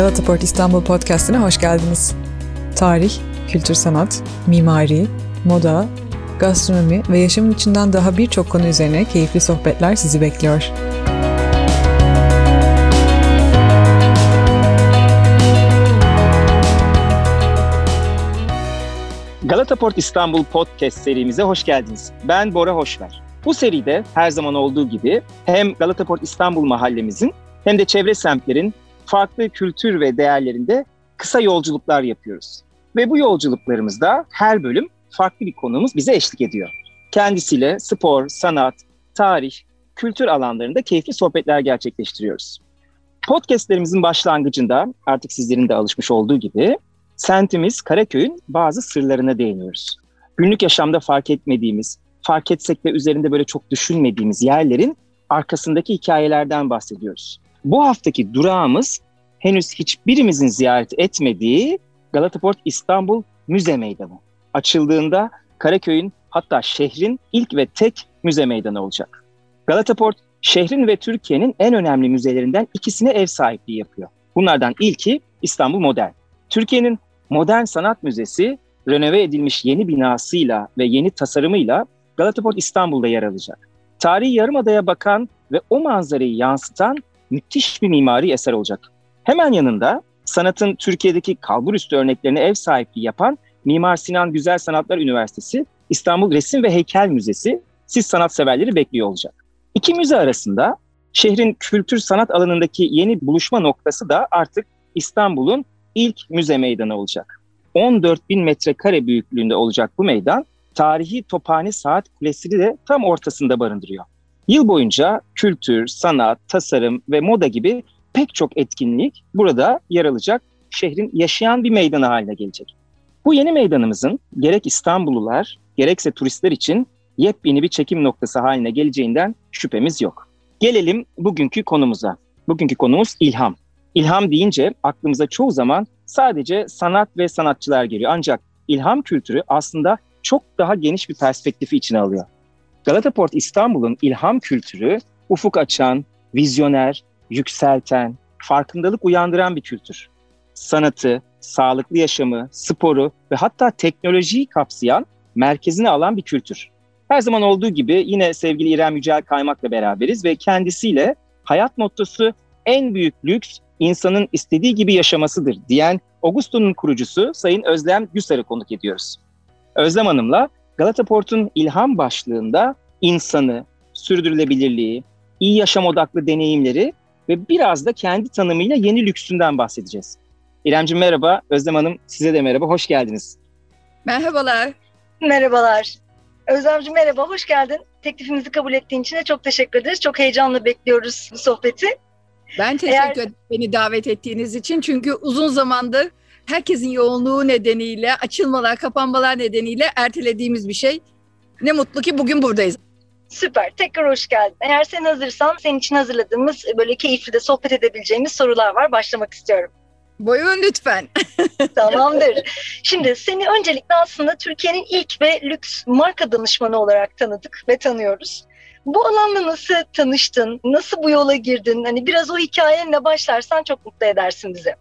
Galata Port İstanbul Podcast'ine hoş geldiniz. Tarih, kültür sanat, mimari, moda, gastronomi ve yaşamın içinden daha birçok konu üzerine keyifli sohbetler sizi bekliyor. Galata Port İstanbul Podcast serimize hoş geldiniz. Ben Bora Hoşver. Bu seride her zaman olduğu gibi hem Galata Port İstanbul mahallemizin hem de çevre semtlerin farklı kültür ve değerlerinde kısa yolculuklar yapıyoruz. Ve bu yolculuklarımızda her bölüm farklı bir konuğumuz bize eşlik ediyor. Kendisiyle spor, sanat, tarih, kültür alanlarında keyifli sohbetler gerçekleştiriyoruz. Podcastlerimizin başlangıcında artık sizlerin de alışmış olduğu gibi sentimiz Karaköy'ün bazı sırlarına değiniyoruz. Günlük yaşamda fark etmediğimiz, fark etsek de üzerinde böyle çok düşünmediğimiz yerlerin arkasındaki hikayelerden bahsediyoruz. Bu haftaki durağımız henüz hiçbirimizin ziyaret etmediği Galataport İstanbul Müze Meydanı. Açıldığında Karaköy'ün hatta şehrin ilk ve tek müze meydanı olacak. Galataport şehrin ve Türkiye'nin en önemli müzelerinden ikisine ev sahipliği yapıyor. Bunlardan ilki İstanbul Modern. Türkiye'nin Modern Sanat Müzesi renove edilmiş yeni binasıyla ve yeni tasarımıyla Galataport İstanbul'da yer alacak. Tarihi Yarımada'ya bakan ve o manzarayı yansıtan müthiş bir mimari eser olacak. Hemen yanında sanatın Türkiye'deki kalburüstü örneklerine ev sahipliği yapan Mimar Sinan Güzel Sanatlar Üniversitesi İstanbul Resim ve Heykel Müzesi siz sanatseverleri bekliyor olacak. İki müze arasında şehrin kültür sanat alanındaki yeni buluşma noktası da artık İstanbul'un ilk müze meydanı olacak. 14 bin metrekare büyüklüğünde olacak bu meydan, tarihi Tophane Saat Kulesi'ni de tam ortasında barındırıyor. Yıl boyunca kültür, sanat, tasarım ve moda gibi pek çok etkinlik burada yer alacak, şehrin yaşayan bir meydanı haline gelecek. Bu yeni meydanımızın gerek İstanbullular gerekse turistler için yepyeni bir çekim noktası haline geleceğinden şüphemiz yok. Gelelim bugünkü konumuza. Bugünkü konumuz ilham. İlham deyince aklımıza çoğu zaman sadece sanat ve sanatçılar geliyor. Ancak ilham kültürü aslında çok daha geniş bir perspektifi içine alıyor. Galata Port İstanbul'un ilham kültürü ufuk açan, vizyoner, yükselten, farkındalık uyandıran bir kültür. Sanatı, sağlıklı yaşamı, sporu ve hatta teknolojiyi kapsayan, merkezine alan bir kültür. Her zaman olduğu gibi yine sevgili İrem Yücel Kaymak'la beraberiz ve kendisiyle hayat mottosu en büyük lüks insanın istediği gibi yaşamasıdır diyen Augusto'nun kurucusu Sayın Özlem Güsar'ı konuk ediyoruz. Özlem Hanım'la Galata Port'un ilham başlığında insanı, sürdürülebilirliği, iyi yaşam odaklı deneyimleri ve biraz da kendi tanımıyla yeni lüksünden bahsedeceğiz. İremciğim merhaba, Özlem Hanım size de merhaba, hoş geldiniz. Merhabalar. Merhabalar. Özlemciğim merhaba, hoş geldin. Teklifimizi kabul ettiğin için de çok teşekkür ederiz. Çok heyecanla bekliyoruz bu sohbeti. Ben teşekkür Eğer... ederim beni davet ettiğiniz için. Çünkü uzun zamandır herkesin yoğunluğu nedeniyle, açılmalar, kapanmalar nedeniyle ertelediğimiz bir şey. Ne mutlu ki bugün buradayız. Süper. Tekrar hoş geldin. Eğer sen hazırsan senin için hazırladığımız böyle keyifli de sohbet edebileceğimiz sorular var. Başlamak istiyorum. Buyurun lütfen. Tamamdır. Şimdi seni öncelikle aslında Türkiye'nin ilk ve lüks marka danışmanı olarak tanıdık ve tanıyoruz. Bu alanla nasıl tanıştın? Nasıl bu yola girdin? Hani biraz o hikayenle başlarsan çok mutlu edersin bizi.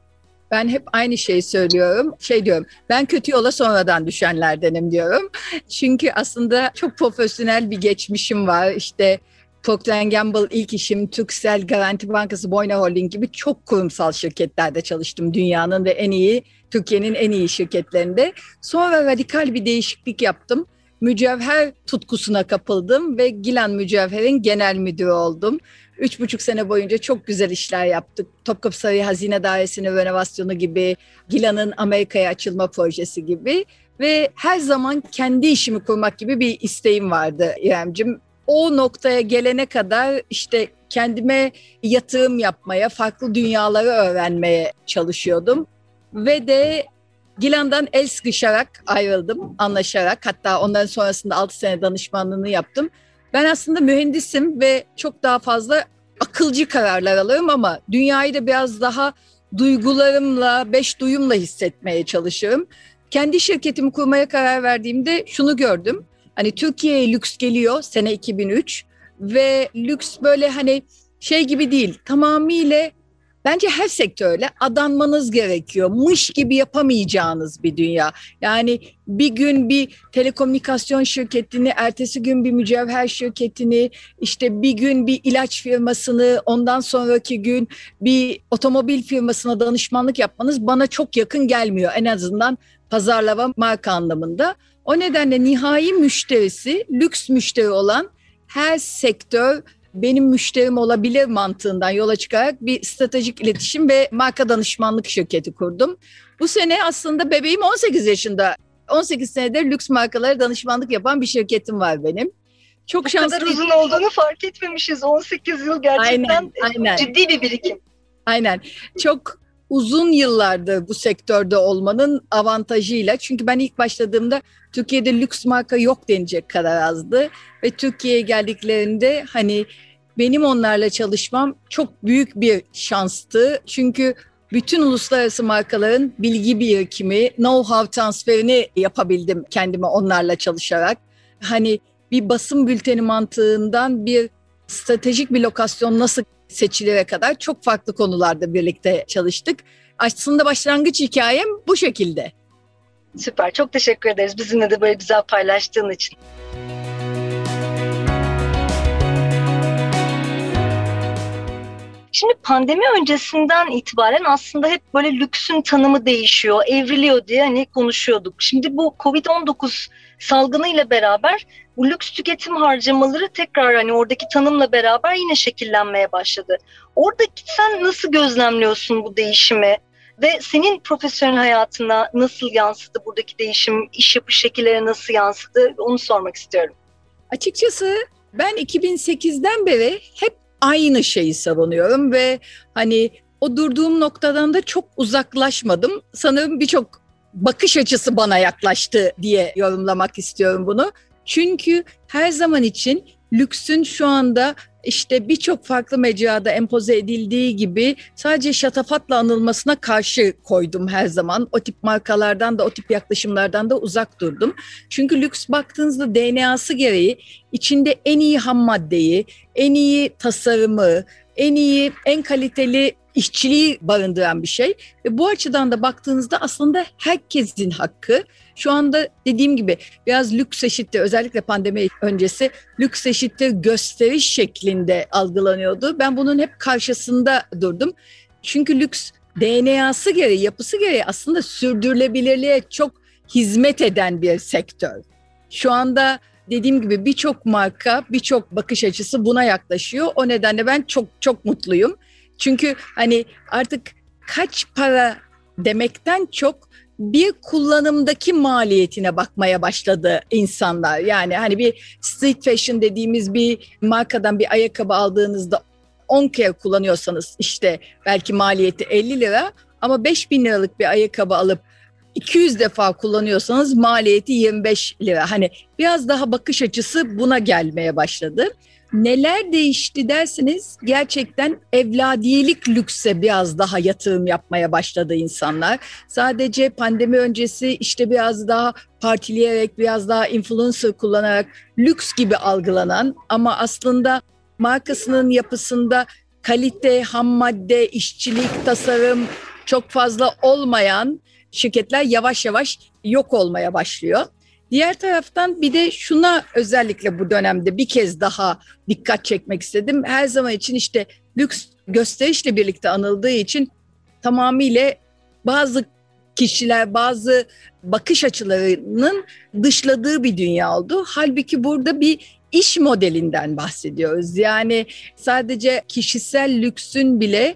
Ben hep aynı şeyi söylüyorum. Şey diyorum, ben kötü yola sonradan düşenlerdenim diyorum. Çünkü aslında çok profesyonel bir geçmişim var. İşte Procter Gamble ilk işim, Türksel, Garanti Bankası, Boyna Holding gibi çok kurumsal şirketlerde çalıştım. Dünyanın ve en iyi, Türkiye'nin en iyi şirketlerinde. Sonra radikal bir değişiklik yaptım. Mücevher tutkusuna kapıldım ve Gilan Mücevher'in genel müdürü oldum. Üç buçuk sene boyunca çok güzel işler yaptık. Topkapı Sarayı Hazine Dairesi'nin renovasyonu gibi, Gilan'ın Amerika'ya açılma projesi gibi ve her zaman kendi işimi kurmak gibi bir isteğim vardı İremcim. O noktaya gelene kadar işte kendime yatırım yapmaya, farklı dünyaları öğrenmeye çalışıyordum. Ve de Gilan'dan el sıkışarak ayrıldım, anlaşarak. Hatta ondan sonrasında 6 sene danışmanlığını yaptım. Ben aslında mühendisim ve çok daha fazla akılcı kararlar alırım ama dünyayı da biraz daha duygularımla, beş duyumla hissetmeye çalışıyorum. Kendi şirketimi kurmaya karar verdiğimde şunu gördüm. Hani Türkiye'ye lüks geliyor sene 2003 ve lüks böyle hani şey gibi değil tamamıyla Bence her sektörle adanmanız gerekiyor. Mış gibi yapamayacağınız bir dünya. Yani bir gün bir telekomünikasyon şirketini, ertesi gün bir mücevher şirketini, işte bir gün bir ilaç firmasını, ondan sonraki gün bir otomobil firmasına danışmanlık yapmanız bana çok yakın gelmiyor. En azından pazarlama marka anlamında. O nedenle nihai müşterisi, lüks müşteri olan her sektör benim müşterim olabilir mantığından yola çıkarak bir stratejik iletişim ve marka danışmanlık şirketi kurdum. Bu sene aslında bebeğim 18 yaşında. 18 senedir lüks markalara danışmanlık yapan bir şirketim var benim. Çok Bu şanslıyım. kadar uzun olduğunu fark etmemişiz. 18 yıl gerçekten aynen, aynen. ciddi bir birikim. Aynen. Çok uzun yıllardır bu sektörde olmanın avantajıyla. Çünkü ben ilk başladığımda Türkiye'de lüks marka yok denecek kadar azdı. Ve Türkiye'ye geldiklerinde hani benim onlarla çalışmam çok büyük bir şanstı. Çünkü bütün uluslararası markaların bilgi birikimi, know-how transferini yapabildim kendime onlarla çalışarak. Hani bir basın bülteni mantığından bir stratejik bir lokasyon nasıl seçilere kadar çok farklı konularda birlikte çalıştık. Aslında başlangıç hikayem bu şekilde. Süper, çok teşekkür ederiz bizimle de böyle güzel paylaştığın için. Şimdi pandemi öncesinden itibaren aslında hep böyle lüksün tanımı değişiyor, evriliyor diye hani konuşuyorduk. Şimdi bu Covid-19 salgınıyla beraber bu lüks tüketim harcamaları tekrar hani oradaki tanımla beraber yine şekillenmeye başladı. Orada sen nasıl gözlemliyorsun bu değişimi? Ve senin profesyonel hayatına nasıl yansıdı buradaki değişim, iş yapış şekilleri nasıl yansıdı onu sormak istiyorum. Açıkçası ben 2008'den beri hep aynı şeyi savunuyorum ve hani o durduğum noktadan da çok uzaklaşmadım. Sanırım birçok bakış açısı bana yaklaştı diye yorumlamak istiyorum bunu. Çünkü her zaman için lüksün şu anda işte birçok farklı mecrada empoze edildiği gibi sadece şatafatla anılmasına karşı koydum her zaman. O tip markalardan da o tip yaklaşımlardan da uzak durdum. Çünkü lüks baktığınızda DNA'sı gereği içinde en iyi ham maddeyi, en iyi tasarımı, en iyi, en kaliteli işçiliği barındıran bir şey. Ve bu açıdan da baktığınızda aslında herkesin hakkı. Şu anda dediğim gibi biraz lüks eşittir özellikle pandemi öncesi lüks eşittir gösteriş şeklinde algılanıyordu. Ben bunun hep karşısında durdum. Çünkü lüks DNA'sı gereği, yapısı gereği aslında sürdürülebilirliğe çok hizmet eden bir sektör. Şu anda dediğim gibi birçok marka, birçok bakış açısı buna yaklaşıyor. O nedenle ben çok çok mutluyum. Çünkü hani artık kaç para demekten çok bir kullanımdaki maliyetine bakmaya başladı insanlar. Yani hani bir street fashion dediğimiz bir markadan bir ayakkabı aldığınızda 10 kere kullanıyorsanız işte belki maliyeti 50 lira ama 5 bin liralık bir ayakkabı alıp 200 defa kullanıyorsanız maliyeti 25 lira. Hani biraz daha bakış açısı buna gelmeye başladı. Neler değişti derseniz gerçekten evladiyelik lükse biraz daha yatırım yapmaya başladı insanlar. Sadece pandemi öncesi işte biraz daha partileyerek, biraz daha influencer kullanarak lüks gibi algılanan ama aslında markasının yapısında kalite, ham madde, işçilik, tasarım çok fazla olmayan şirketler yavaş yavaş yok olmaya başlıyor. Diğer taraftan bir de şuna özellikle bu dönemde bir kez daha dikkat çekmek istedim. Her zaman için işte lüks gösterişle birlikte anıldığı için tamamıyla bazı kişiler bazı bakış açılarının dışladığı bir dünya oldu. Halbuki burada bir iş modelinden bahsediyoruz. Yani sadece kişisel lüksün bile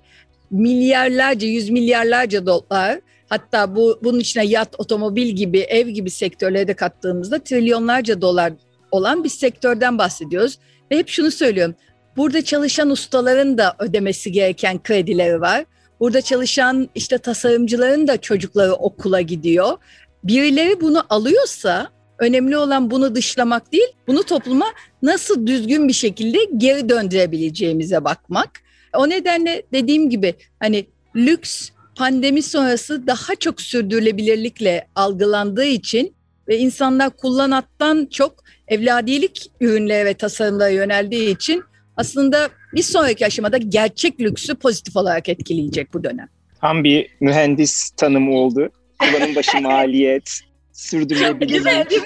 milyarlarca, yüz milyarlarca dolar Hatta bu bunun içine yat, otomobil gibi, ev gibi sektörleri de kattığımızda trilyonlarca dolar olan bir sektörden bahsediyoruz. Ve hep şunu söylüyorum. Burada çalışan ustaların da ödemesi gereken kredileri var. Burada çalışan işte tasarımcıların da çocukları okula gidiyor. Birileri bunu alıyorsa önemli olan bunu dışlamak değil, bunu topluma nasıl düzgün bir şekilde geri döndürebileceğimize bakmak. O nedenle dediğim gibi hani lüks pandemi sonrası daha çok sürdürülebilirlikle algılandığı için ve insanlar kullanattan çok evladiyelik ürünlere ve tasarımlara yöneldiği için aslında bir sonraki aşamada gerçek lüksü pozitif olarak etkileyecek bu dönem. Tam bir mühendis tanımı oldu. Kullanım başı maliyet, sürdürülebilirlik.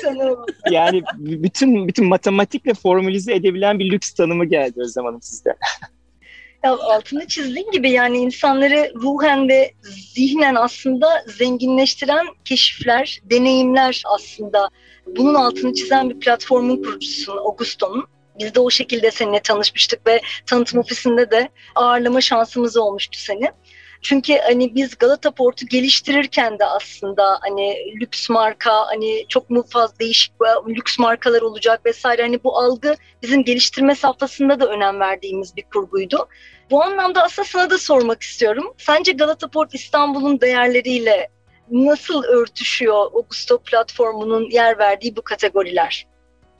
Yani bütün bütün matematikle formülize edebilen bir lüks tanımı geldi Özlem Hanım sizden. Ya altını çizdiğin gibi yani insanları ruhen ve zihnen aslında zenginleştiren keşifler, deneyimler aslında. Bunun altını çizen bir platformun kurucusun Augusto'nun. Biz de o şekilde seninle tanışmıştık ve tanıtım ofisinde de ağırlama şansımız olmuştu seni. Çünkü hani biz Galata Port'u geliştirirken de aslında hani lüks marka hani çok mu fazla değişik lüks markalar olacak vesaire hani bu algı bizim geliştirme safhasında da önem verdiğimiz bir kurguydu. Bu anlamda aslında sana da sormak istiyorum. Sence Galata Port İstanbul'un değerleriyle nasıl örtüşüyor Augusto platformunun yer verdiği bu kategoriler?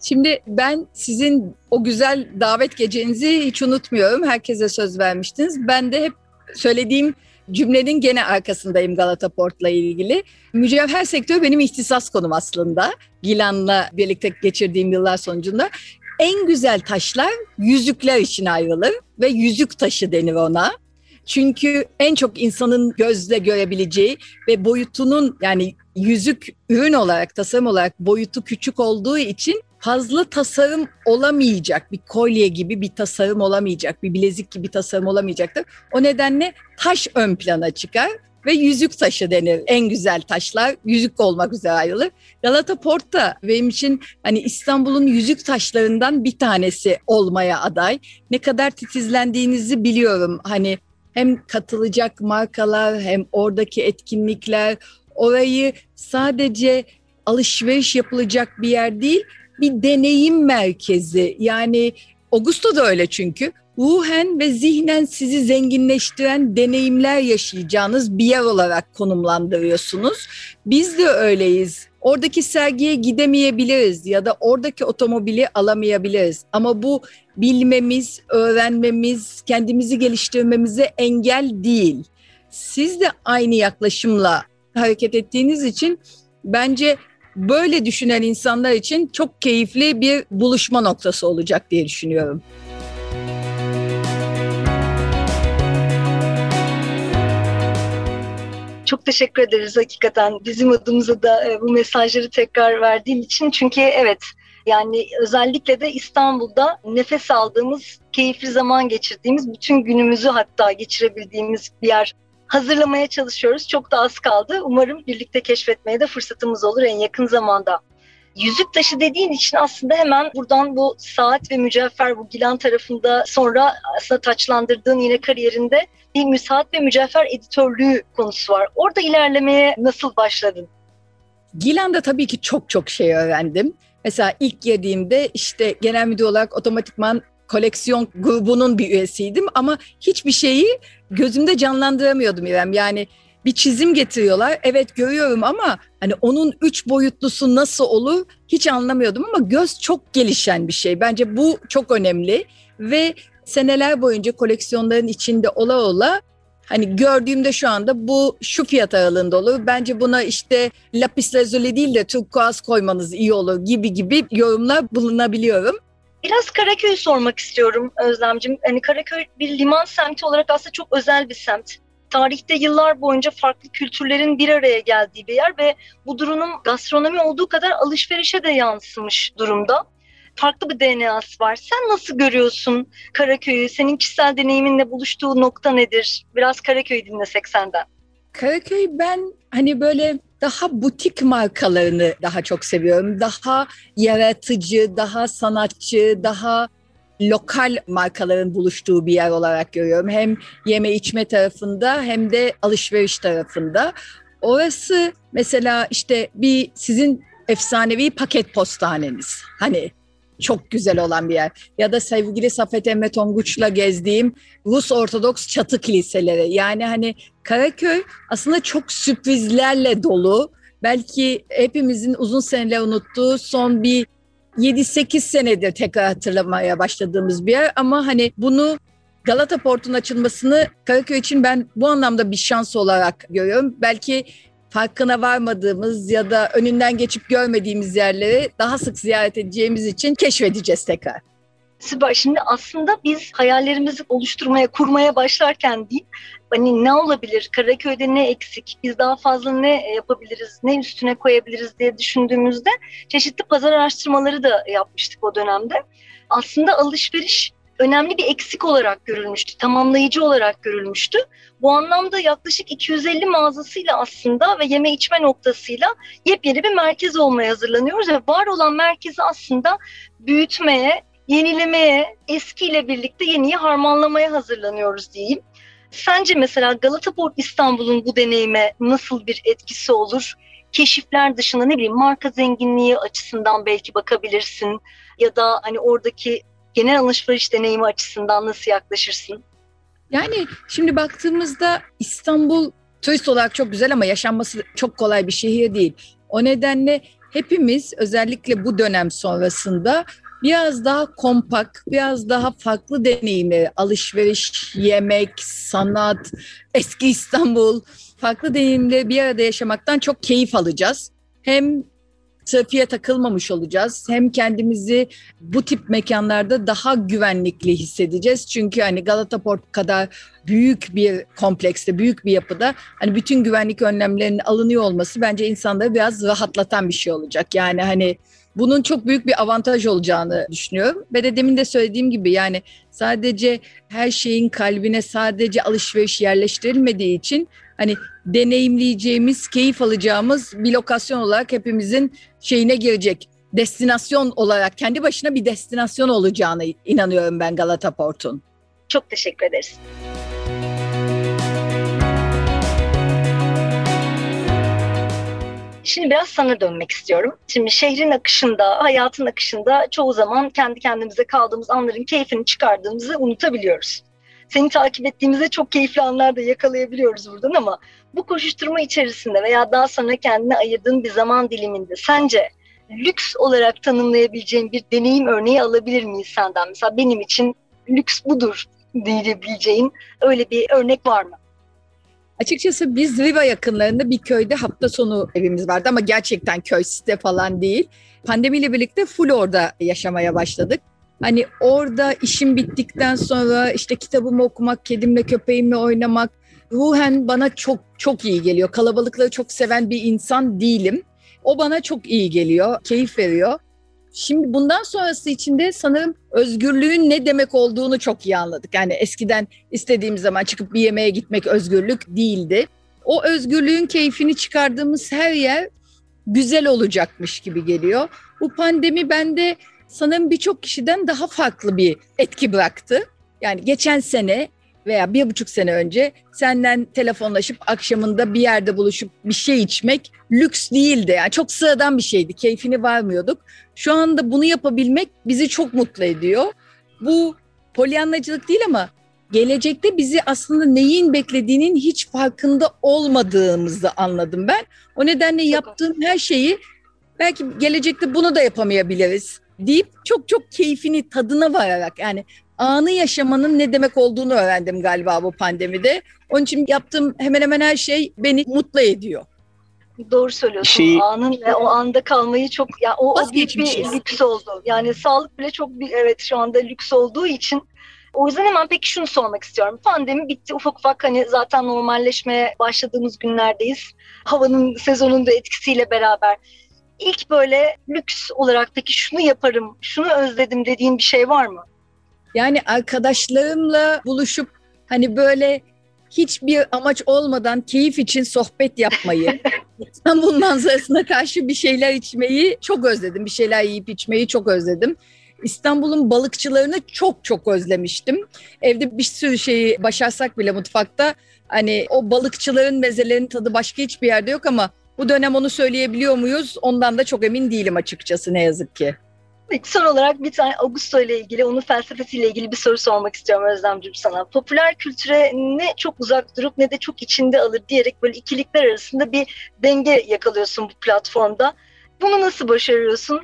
Şimdi ben sizin o güzel davet gecenizi hiç unutmuyorum. Herkese söz vermiştiniz. Ben de hep söylediğim cümlenin gene arkasındayım Galata Port'la ilgili. Mücevher sektörü benim ihtisas konum aslında. Gilan'la birlikte geçirdiğim yıllar sonucunda. En güzel taşlar yüzükler için ayrılır ve yüzük taşı denir ona. Çünkü en çok insanın gözle görebileceği ve boyutunun yani yüzük ürün olarak, tasarım olarak boyutu küçük olduğu için fazla tasarım olamayacak. Bir kolye gibi bir tasarım olamayacak, bir bilezik gibi tasarım olamayacaktır. O nedenle taş ön plana çıkar ve yüzük taşı denir. En güzel taşlar yüzük olmak üzere ayrılır. Galata Port da benim için hani İstanbul'un yüzük taşlarından bir tanesi olmaya aday. Ne kadar titizlendiğinizi biliyorum. Hani hem katılacak markalar hem oradaki etkinlikler orayı sadece alışveriş yapılacak bir yer değil bir deneyim merkezi. Yani Augusto da öyle çünkü. Ruhen ve zihnen sizi zenginleştiren deneyimler yaşayacağınız bir yer olarak konumlandırıyorsunuz. Biz de öyleyiz. Oradaki sergiye gidemeyebiliriz ya da oradaki otomobili alamayabiliriz. Ama bu bilmemiz, öğrenmemiz, kendimizi geliştirmemize engel değil. Siz de aynı yaklaşımla hareket ettiğiniz için bence böyle düşünen insanlar için çok keyifli bir buluşma noktası olacak diye düşünüyorum. Çok teşekkür ederiz hakikaten bizim adımıza da e, bu mesajları tekrar verdiğin için. Çünkü evet yani özellikle de İstanbul'da nefes aldığımız, keyifli zaman geçirdiğimiz, bütün günümüzü hatta geçirebildiğimiz bir yer hazırlamaya çalışıyoruz. Çok da az kaldı. Umarım birlikte keşfetmeye de fırsatımız olur en yakın zamanda. Yüzük taşı dediğin için aslında hemen buradan bu saat ve mücevher bu Gilan tarafında sonra aslında taçlandırdığın yine kariyerinde bir müsaat ve mücevher editörlüğü konusu var. Orada ilerlemeye nasıl başladın? Gilan'da tabii ki çok çok şey öğrendim. Mesela ilk girdiğimde işte genel müdür olarak otomatikman koleksiyon grubunun bir üyesiydim ama hiçbir şeyi gözümde canlandıramıyordum İrem. Yani bir çizim getiriyorlar. Evet görüyorum ama hani onun üç boyutlusu nasıl olur hiç anlamıyordum ama göz çok gelişen bir şey. Bence bu çok önemli ve seneler boyunca koleksiyonların içinde ola ola hani gördüğümde şu anda bu şu fiyat aralığında olur. Bence buna işte lapis lazuli değil de turkuaz koymanız iyi olur gibi gibi yorumlar bulunabiliyorum. Biraz Karaköy'ü sormak istiyorum Özlemcim. Hani Karaköy bir liman semti olarak aslında çok özel bir semt. Tarihte yıllar boyunca farklı kültürlerin bir araya geldiği bir yer ve bu durumun gastronomi olduğu kadar alışverişe de yansımış durumda. Farklı bir DNA'sı var. Sen nasıl görüyorsun Karaköy'ü? Senin kişisel deneyiminle buluştuğu nokta nedir? Biraz Karaköy'ü dinlesek senden. Karaköy ben hani böyle daha butik markalarını daha çok seviyorum. Daha yaratıcı, daha sanatçı, daha lokal markaların buluştuğu bir yer olarak görüyorum. Hem yeme içme tarafında hem de alışveriş tarafında. Orası mesela işte bir sizin efsanevi paket postaneniz. Hani çok güzel olan bir yer. Ya da sevgili Safet Emre Tonguç'la gezdiğim Rus Ortodoks çatı kiliseleri. Yani hani Karaköy aslında çok sürprizlerle dolu. Belki hepimizin uzun seneler unuttuğu son bir 7-8 senedir tekrar hatırlamaya başladığımız bir yer. Ama hani bunu Galata Port'un açılmasını Karaköy için ben bu anlamda bir şans olarak görüyorum. Belki farkına varmadığımız ya da önünden geçip görmediğimiz yerleri daha sık ziyaret edeceğimiz için keşfedeceğiz tekrar. Süper. Şimdi aslında biz hayallerimizi oluşturmaya, kurmaya başlarken değil, hani ne olabilir, Karaköy'de ne eksik, biz daha fazla ne yapabiliriz, ne üstüne koyabiliriz diye düşündüğümüzde çeşitli pazar araştırmaları da yapmıştık o dönemde. Aslında alışveriş önemli bir eksik olarak görülmüştü, tamamlayıcı olarak görülmüştü. Bu anlamda yaklaşık 250 mağazasıyla aslında ve yeme içme noktasıyla yepyeni bir merkez olmaya hazırlanıyoruz ve var olan merkezi aslında büyütmeye, yenilemeye, eskiyle birlikte yeniyi harmanlamaya hazırlanıyoruz diyeyim. Sence mesela Galata Port İstanbul'un bu deneyime nasıl bir etkisi olur? Keşifler dışında ne bileyim marka zenginliği açısından belki bakabilirsin ya da hani oradaki genel alışveriş deneyimi açısından nasıl yaklaşırsın? Yani şimdi baktığımızda İstanbul turist olarak çok güzel ama yaşanması çok kolay bir şehir değil. O nedenle hepimiz özellikle bu dönem sonrasında biraz daha kompakt, biraz daha farklı deneyimleri, alışveriş, yemek, sanat, eski İstanbul, farklı deneyimleri bir arada yaşamaktan çok keyif alacağız. Hem trafiğe takılmamış olacağız. Hem kendimizi bu tip mekanlarda daha güvenlikli hissedeceğiz. Çünkü hani Galata Port kadar büyük bir komplekste, büyük bir yapıda hani bütün güvenlik önlemlerinin alınıyor olması bence insanları biraz rahatlatan bir şey olacak. Yani hani bunun çok büyük bir avantaj olacağını düşünüyorum. Ve de demin de söylediğim gibi yani sadece her şeyin kalbine sadece alışveriş yerleştirilmediği için hani deneyimleyeceğimiz, keyif alacağımız bir lokasyon olarak hepimizin şeyine girecek. Destinasyon olarak kendi başına bir destinasyon olacağını inanıyorum ben Galata Port'un. Çok teşekkür ederiz. Şimdi biraz sana dönmek istiyorum. Şimdi şehrin akışında, hayatın akışında çoğu zaman kendi kendimize kaldığımız anların keyfini çıkardığımızı unutabiliyoruz. Seni takip ettiğimizde çok keyifli anlar da yakalayabiliyoruz buradan ama bu koşuşturma içerisinde veya daha sonra kendine ayırdığın bir zaman diliminde sence lüks olarak tanımlayabileceğin bir deneyim örneği alabilir miyiz senden? Mesela benim için lüks budur diyebileceğin öyle bir örnek var mı? Açıkçası biz Riva yakınlarında bir köyde hafta sonu evimiz vardı ama gerçekten köy site falan değil. Pandemiyle birlikte full orada yaşamaya başladık. Hani orada işim bittikten sonra işte kitabımı okumak, kedimle köpeğimle oynamak ruhen bana çok çok iyi geliyor. Kalabalıkları çok seven bir insan değilim. O bana çok iyi geliyor, keyif veriyor. Şimdi bundan sonrası içinde sanırım özgürlüğün ne demek olduğunu çok iyi anladık. Yani eskiden istediğimiz zaman çıkıp bir yemeğe gitmek özgürlük değildi. O özgürlüğün keyfini çıkardığımız her yer güzel olacakmış gibi geliyor. Bu pandemi bende sanırım birçok kişiden daha farklı bir etki bıraktı. Yani geçen sene veya bir buçuk sene önce senden telefonlaşıp akşamında bir yerde buluşup bir şey içmek lüks değildi. Yani çok sıradan bir şeydi. Keyfini varmıyorduk. Şu anda bunu yapabilmek bizi çok mutlu ediyor. Bu polyanlacılık değil ama gelecekte bizi aslında neyin beklediğinin hiç farkında olmadığımızı anladım ben. O nedenle yaptığım her şeyi belki gelecekte bunu da yapamayabiliriz deyip çok çok keyfini tadına vararak yani anı yaşamanın ne demek olduğunu öğrendim galiba bu pandemide. Onun için yaptığım hemen hemen her şey beni mutlu ediyor. Doğru söylüyorsun. Şey... Anın ve o anda kalmayı çok ya o, o büyük bir lüks oldu. Yani sağlık bile çok bir evet şu anda lüks olduğu için o yüzden hemen peki şunu sormak istiyorum. Pandemi bitti ufak ufak hani zaten normalleşmeye başladığımız günlerdeyiz. Havanın sezonunda etkisiyle beraber. İlk böyle lüks olarak peki şunu yaparım, şunu özledim dediğin bir şey var mı? Yani arkadaşlarımla buluşup hani böyle hiçbir amaç olmadan keyif için sohbet yapmayı, İstanbul manzarasına karşı bir şeyler içmeyi çok özledim. Bir şeyler yiyip içmeyi çok özledim. İstanbul'un balıkçılarını çok çok özlemiştim. Evde bir sürü şeyi başarsak bile mutfakta hani o balıkçıların mezelerinin tadı başka hiçbir yerde yok ama bu dönem onu söyleyebiliyor muyuz? Ondan da çok emin değilim açıkçası ne yazık ki. Son olarak bir tane Augusto ile ilgili, onun felsefesiyle ilgili bir soru sormak istiyorum Özlemciğim sana. Popüler kültüre ne çok uzak durup ne de çok içinde alır diyerek böyle ikilikler arasında bir denge yakalıyorsun bu platformda. Bunu nasıl başarıyorsun?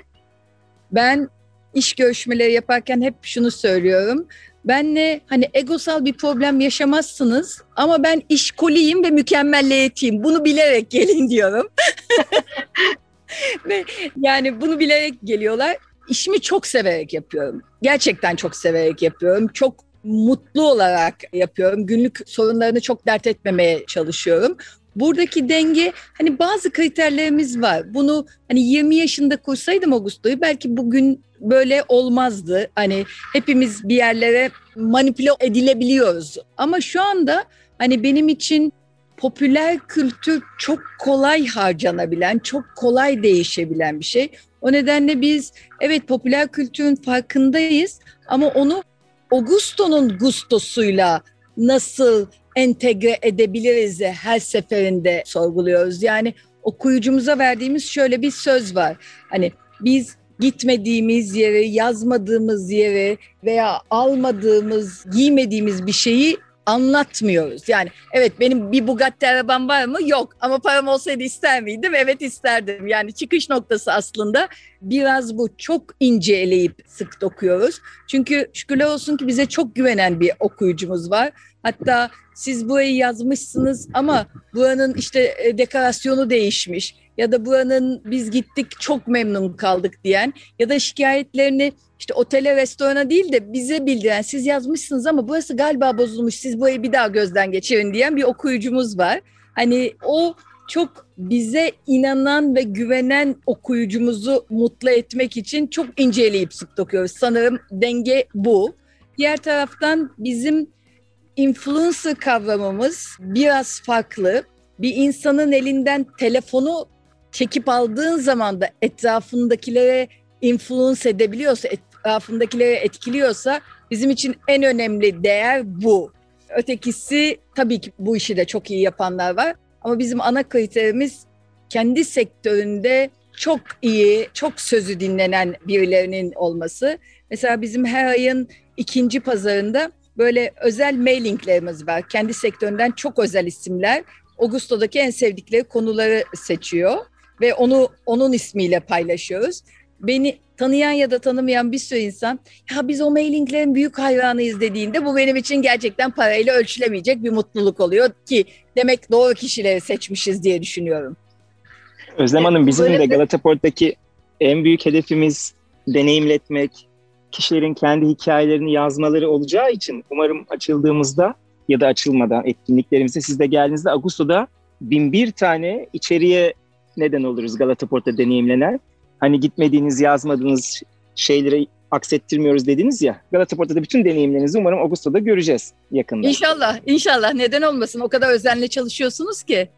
Ben iş görüşmeleri yaparken hep şunu söylüyorum. Benle hani egosal bir problem yaşamazsınız ama ben işkoliyim ve mükemmelliyetçiyim. Bunu bilerek gelin diyorum. ve yani bunu bilerek geliyorlar. işimi çok severek yapıyorum. Gerçekten çok severek yapıyorum. Çok mutlu olarak yapıyorum. Günlük sorunlarını çok dert etmemeye çalışıyorum. Buradaki denge hani bazı kriterlerimiz var. Bunu hani 20 yaşında kursaydım Augusto'yu belki bugün böyle olmazdı. Hani hepimiz bir yerlere manipüle edilebiliyoruz. Ama şu anda hani benim için popüler kültür çok kolay harcanabilen, çok kolay değişebilen bir şey. O nedenle biz evet popüler kültürün farkındayız ama onu Augusto'nun gustosuyla nasıl entegre edebiliriz her seferinde sorguluyoruz. Yani okuyucumuza verdiğimiz şöyle bir söz var. Hani biz gitmediğimiz yere, yazmadığımız yere veya almadığımız, giymediğimiz bir şeyi anlatmıyoruz. Yani evet benim bir Bugatti arabam var mı? Yok. Ama param olsaydı ister miydim? Evet isterdim. Yani çıkış noktası aslında biraz bu. Çok ince eleyip sık dokuyoruz. Çünkü şükürler olsun ki bize çok güvenen bir okuyucumuz var. Hatta siz burayı yazmışsınız ama buranın işte e, dekorasyonu değişmiş ya da buranın biz gittik çok memnun kaldık diyen ya da şikayetlerini işte otele restorana değil de bize bildiren siz yazmışsınız ama burası galiba bozulmuş siz burayı bir daha gözden geçirin diyen bir okuyucumuz var. Hani o çok bize inanan ve güvenen okuyucumuzu mutlu etmek için çok inceleyip sık dokuyoruz. Sanırım denge bu. Diğer taraftan bizim influencer kavramımız biraz farklı. Bir insanın elinden telefonu çekip aldığın zaman da etrafındakilere influence edebiliyorsa, etrafındakilere etkiliyorsa bizim için en önemli değer bu. Ötekisi tabii ki bu işi de çok iyi yapanlar var ama bizim ana kriterimiz kendi sektöründe çok iyi, çok sözü dinlenen birilerinin olması. Mesela bizim her ayın ikinci pazarında böyle özel mailinglerimiz var. Kendi sektöründen çok özel isimler Augusto'daki en sevdikleri konuları seçiyor ve onu onun ismiyle paylaşıyoruz. Beni tanıyan ya da tanımayan bir sürü insan ya biz o mailinglerin büyük hayranıyız dediğinde bu benim için gerçekten parayla ölçülemeyecek bir mutluluk oluyor ki demek doğru kişileri seçmişiz diye düşünüyorum. Özlem Hanım bizim de Galata Port'taki en büyük hedefimiz deneyimletmek, kişilerin kendi hikayelerini yazmaları olacağı için umarım açıldığımızda ya da açılmadan etkinliklerimizde siz de geldiğinizde Ağustos'da bin bir tane içeriye neden oluruz Galata Port'ta deneyimlenen. Hani gitmediğiniz, yazmadığınız şeyleri aksettirmiyoruz dediniz ya. Galata Port'ta bütün deneyimlerinizi umarım Ağustos'ta göreceğiz yakında. İnşallah, inşallah. Neden olmasın? O kadar özenle çalışıyorsunuz ki.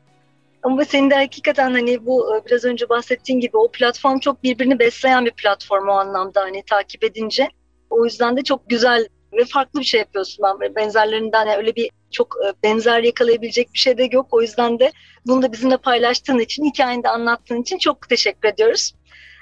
Ama senin de hakikaten hani bu e, biraz önce bahsettiğin gibi o platform çok birbirini besleyen bir platform o anlamda hani takip edince. O yüzden de çok güzel ve farklı bir şey yapıyorsun ben. Benzerlerinden yani öyle bir çok e, benzer yakalayabilecek bir şey de yok. O yüzden de bunu da bizimle paylaştığın için, hikayeni de anlattığın için çok teşekkür ediyoruz.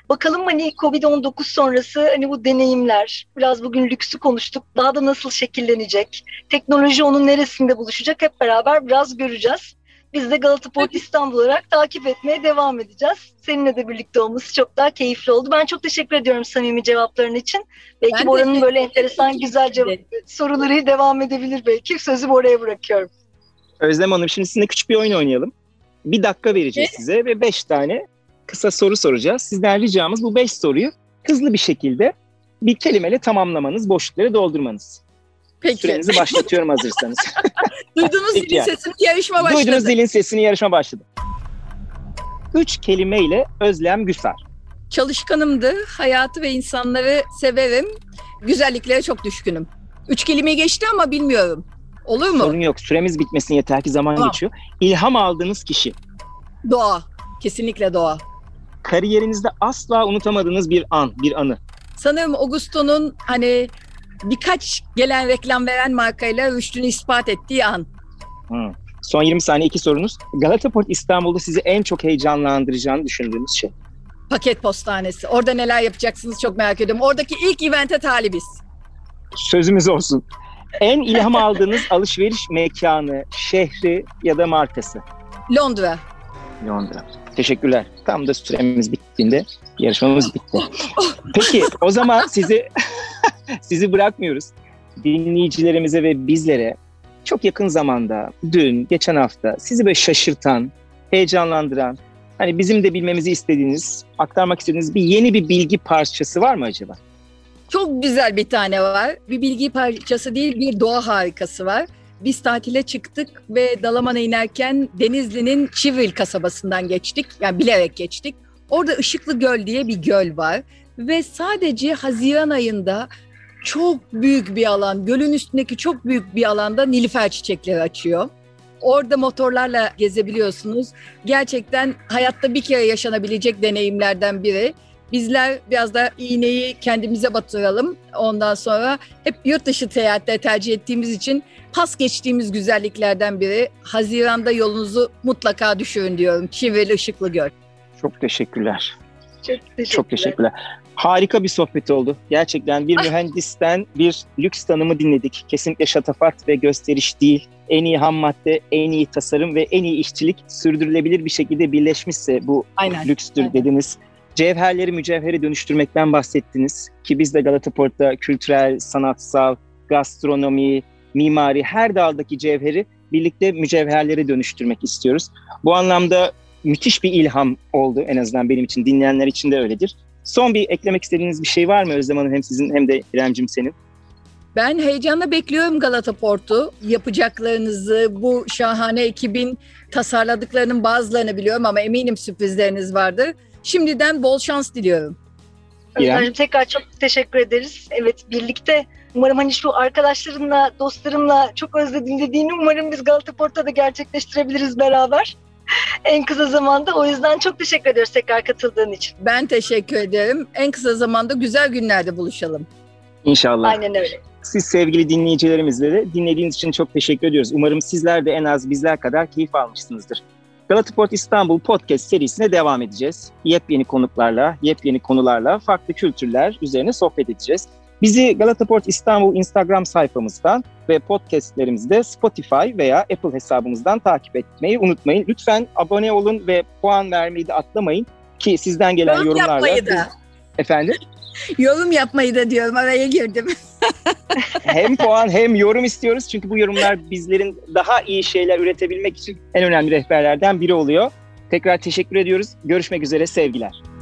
Bakalım hani Covid-19 sonrası hani bu deneyimler, biraz bugün lüksü konuştuk, daha da nasıl şekillenecek, teknoloji onun neresinde buluşacak hep beraber biraz göreceğiz. Biz de Galata Port İstanbul olarak takip etmeye devam edeceğiz. Seninle de birlikte olması çok daha keyifli oldu. Ben çok teşekkür ediyorum samimi cevapların için. Belki ben Bora'nın böyle enteresan güzel cevap, soruları devam edebilir belki. Sözü Bora'ya bırakıyorum. Özlem Hanım şimdi sizinle küçük bir oyun oynayalım. Bir dakika vereceğiz ne? size ve beş tane kısa soru soracağız. Sizden ricamız bu beş soruyu hızlı bir şekilde bir kelimeyle tamamlamanız, boşlukları doldurmanız. Peki. Sürenizi başlatıyorum hazırsanız. Duydunuz zilin sesini yarışma başladı. Duydunuz zilin sesini yarışma başladı. Üç kelimeyle Özlem Güsar. Çalışkanımdır, hayatı ve insanları severim, güzelliklere çok düşkünüm. Üç kelime geçti ama bilmiyorum. Olur mu? Sorun yok. Süremiz bitmesin yeter ki zaman tamam. geçiyor. İlham aldığınız kişi. Doğa. Kesinlikle doğa. Kariyerinizde asla unutamadığınız bir an, bir anı. Sanırım Augusto'nun hani birkaç gelen reklam veren markayla rüştünü ispat ettiği an. Hmm. Son 20 saniye iki sorunuz. Galata Port İstanbul'da sizi en çok heyecanlandıracağını düşündüğünüz şey. Paket postanesi. Orada neler yapacaksınız çok merak ediyorum. Oradaki ilk evente talibiz. Sözümüz olsun. En ilham aldığınız alışveriş mekanı, şehri ya da markası? Londra. Londra. Teşekkürler. Tam da süremiz bittiğinde yarışmamız bitti. Peki o zaman sizi sizi bırakmıyoruz. Dinleyicilerimize ve bizlere çok yakın zamanda, dün, geçen hafta sizi böyle şaşırtan, heyecanlandıran, hani bizim de bilmemizi istediğiniz, aktarmak istediğiniz bir yeni bir bilgi parçası var mı acaba? Çok güzel bir tane var. Bir bilgi parçası değil, bir doğa harikası var. Biz tatile çıktık ve Dalaman'a inerken Denizli'nin Çivril kasabasından geçtik. Yani bilerek geçtik. Orada Işıklı Göl diye bir göl var. Ve sadece Haziran ayında çok büyük bir alan, gölün üstündeki çok büyük bir alanda nilüfer çiçekleri açıyor. Orada motorlarla gezebiliyorsunuz. Gerçekten hayatta bir kere yaşanabilecek deneyimlerden biri. Bizler biraz da iğneyi kendimize batıralım. Ondan sonra hep yurt dışı seyahatleri tercih ettiğimiz için pas geçtiğimiz güzelliklerden biri. Haziranda yolunuzu mutlaka düşürün diyorum. Çivrili Işıklı Göl. Çok teşekkürler. Çok teşekkürler. Çok teşekkürler. Harika bir sohbet oldu. Gerçekten bir mühendisten bir lüks tanımı dinledik. Kesinlikle şatafat ve gösteriş değil. En iyi ham madde, en iyi tasarım ve en iyi işçilik sürdürülebilir bir şekilde birleşmişse bu Aynen, lükstür aynen. dediniz. Cevherleri mücevheri dönüştürmekten bahsettiniz. Ki biz de Galata Port'ta kültürel, sanatsal, gastronomi, mimari her daldaki cevheri birlikte mücevherlere dönüştürmek istiyoruz. Bu anlamda müthiş bir ilham oldu en azından benim için. Dinleyenler için de öyledir. Son bir eklemek istediğiniz bir şey var mı Özlem Hanım hem sizin hem de İremcim senin? Ben heyecanla bekliyorum Galata Port'u. Yapacaklarınızı, bu şahane ekibin tasarladıklarının bazılarını biliyorum ama eminim sürprizleriniz vardır. Şimdiden bol şans diliyorum. Özlemciğim tekrar çok teşekkür ederiz. Evet birlikte umarım hani şu arkadaşlarımla, dostlarımla çok özledim dediğini umarım biz Galata Port'ta da gerçekleştirebiliriz beraber. en kısa zamanda. O yüzden çok teşekkür ediyoruz tekrar katıldığın için. Ben teşekkür ederim. En kısa zamanda güzel günlerde buluşalım. İnşallah. Aynen öyle. Siz sevgili dinleyicilerimizle de dinlediğiniz için çok teşekkür ediyoruz. Umarım sizler de en az bizler kadar keyif almışsınızdır. Galata Port İstanbul Podcast serisine devam edeceğiz. Yepyeni konuklarla, yepyeni konularla farklı kültürler üzerine sohbet edeceğiz. Bizi Galata Port İstanbul Instagram sayfamızdan ve podcastlerimizde Spotify veya Apple hesabımızdan takip etmeyi unutmayın. Lütfen abone olun ve puan vermeyi de atlamayın ki sizden gelen Yorum yorumlarla... yapmayı da. Efendim? Yorum yapmayı da diyorum araya girdim. hem puan hem yorum istiyoruz. Çünkü bu yorumlar bizlerin daha iyi şeyler üretebilmek için en önemli rehberlerden biri oluyor. Tekrar teşekkür ediyoruz. Görüşmek üzere sevgiler.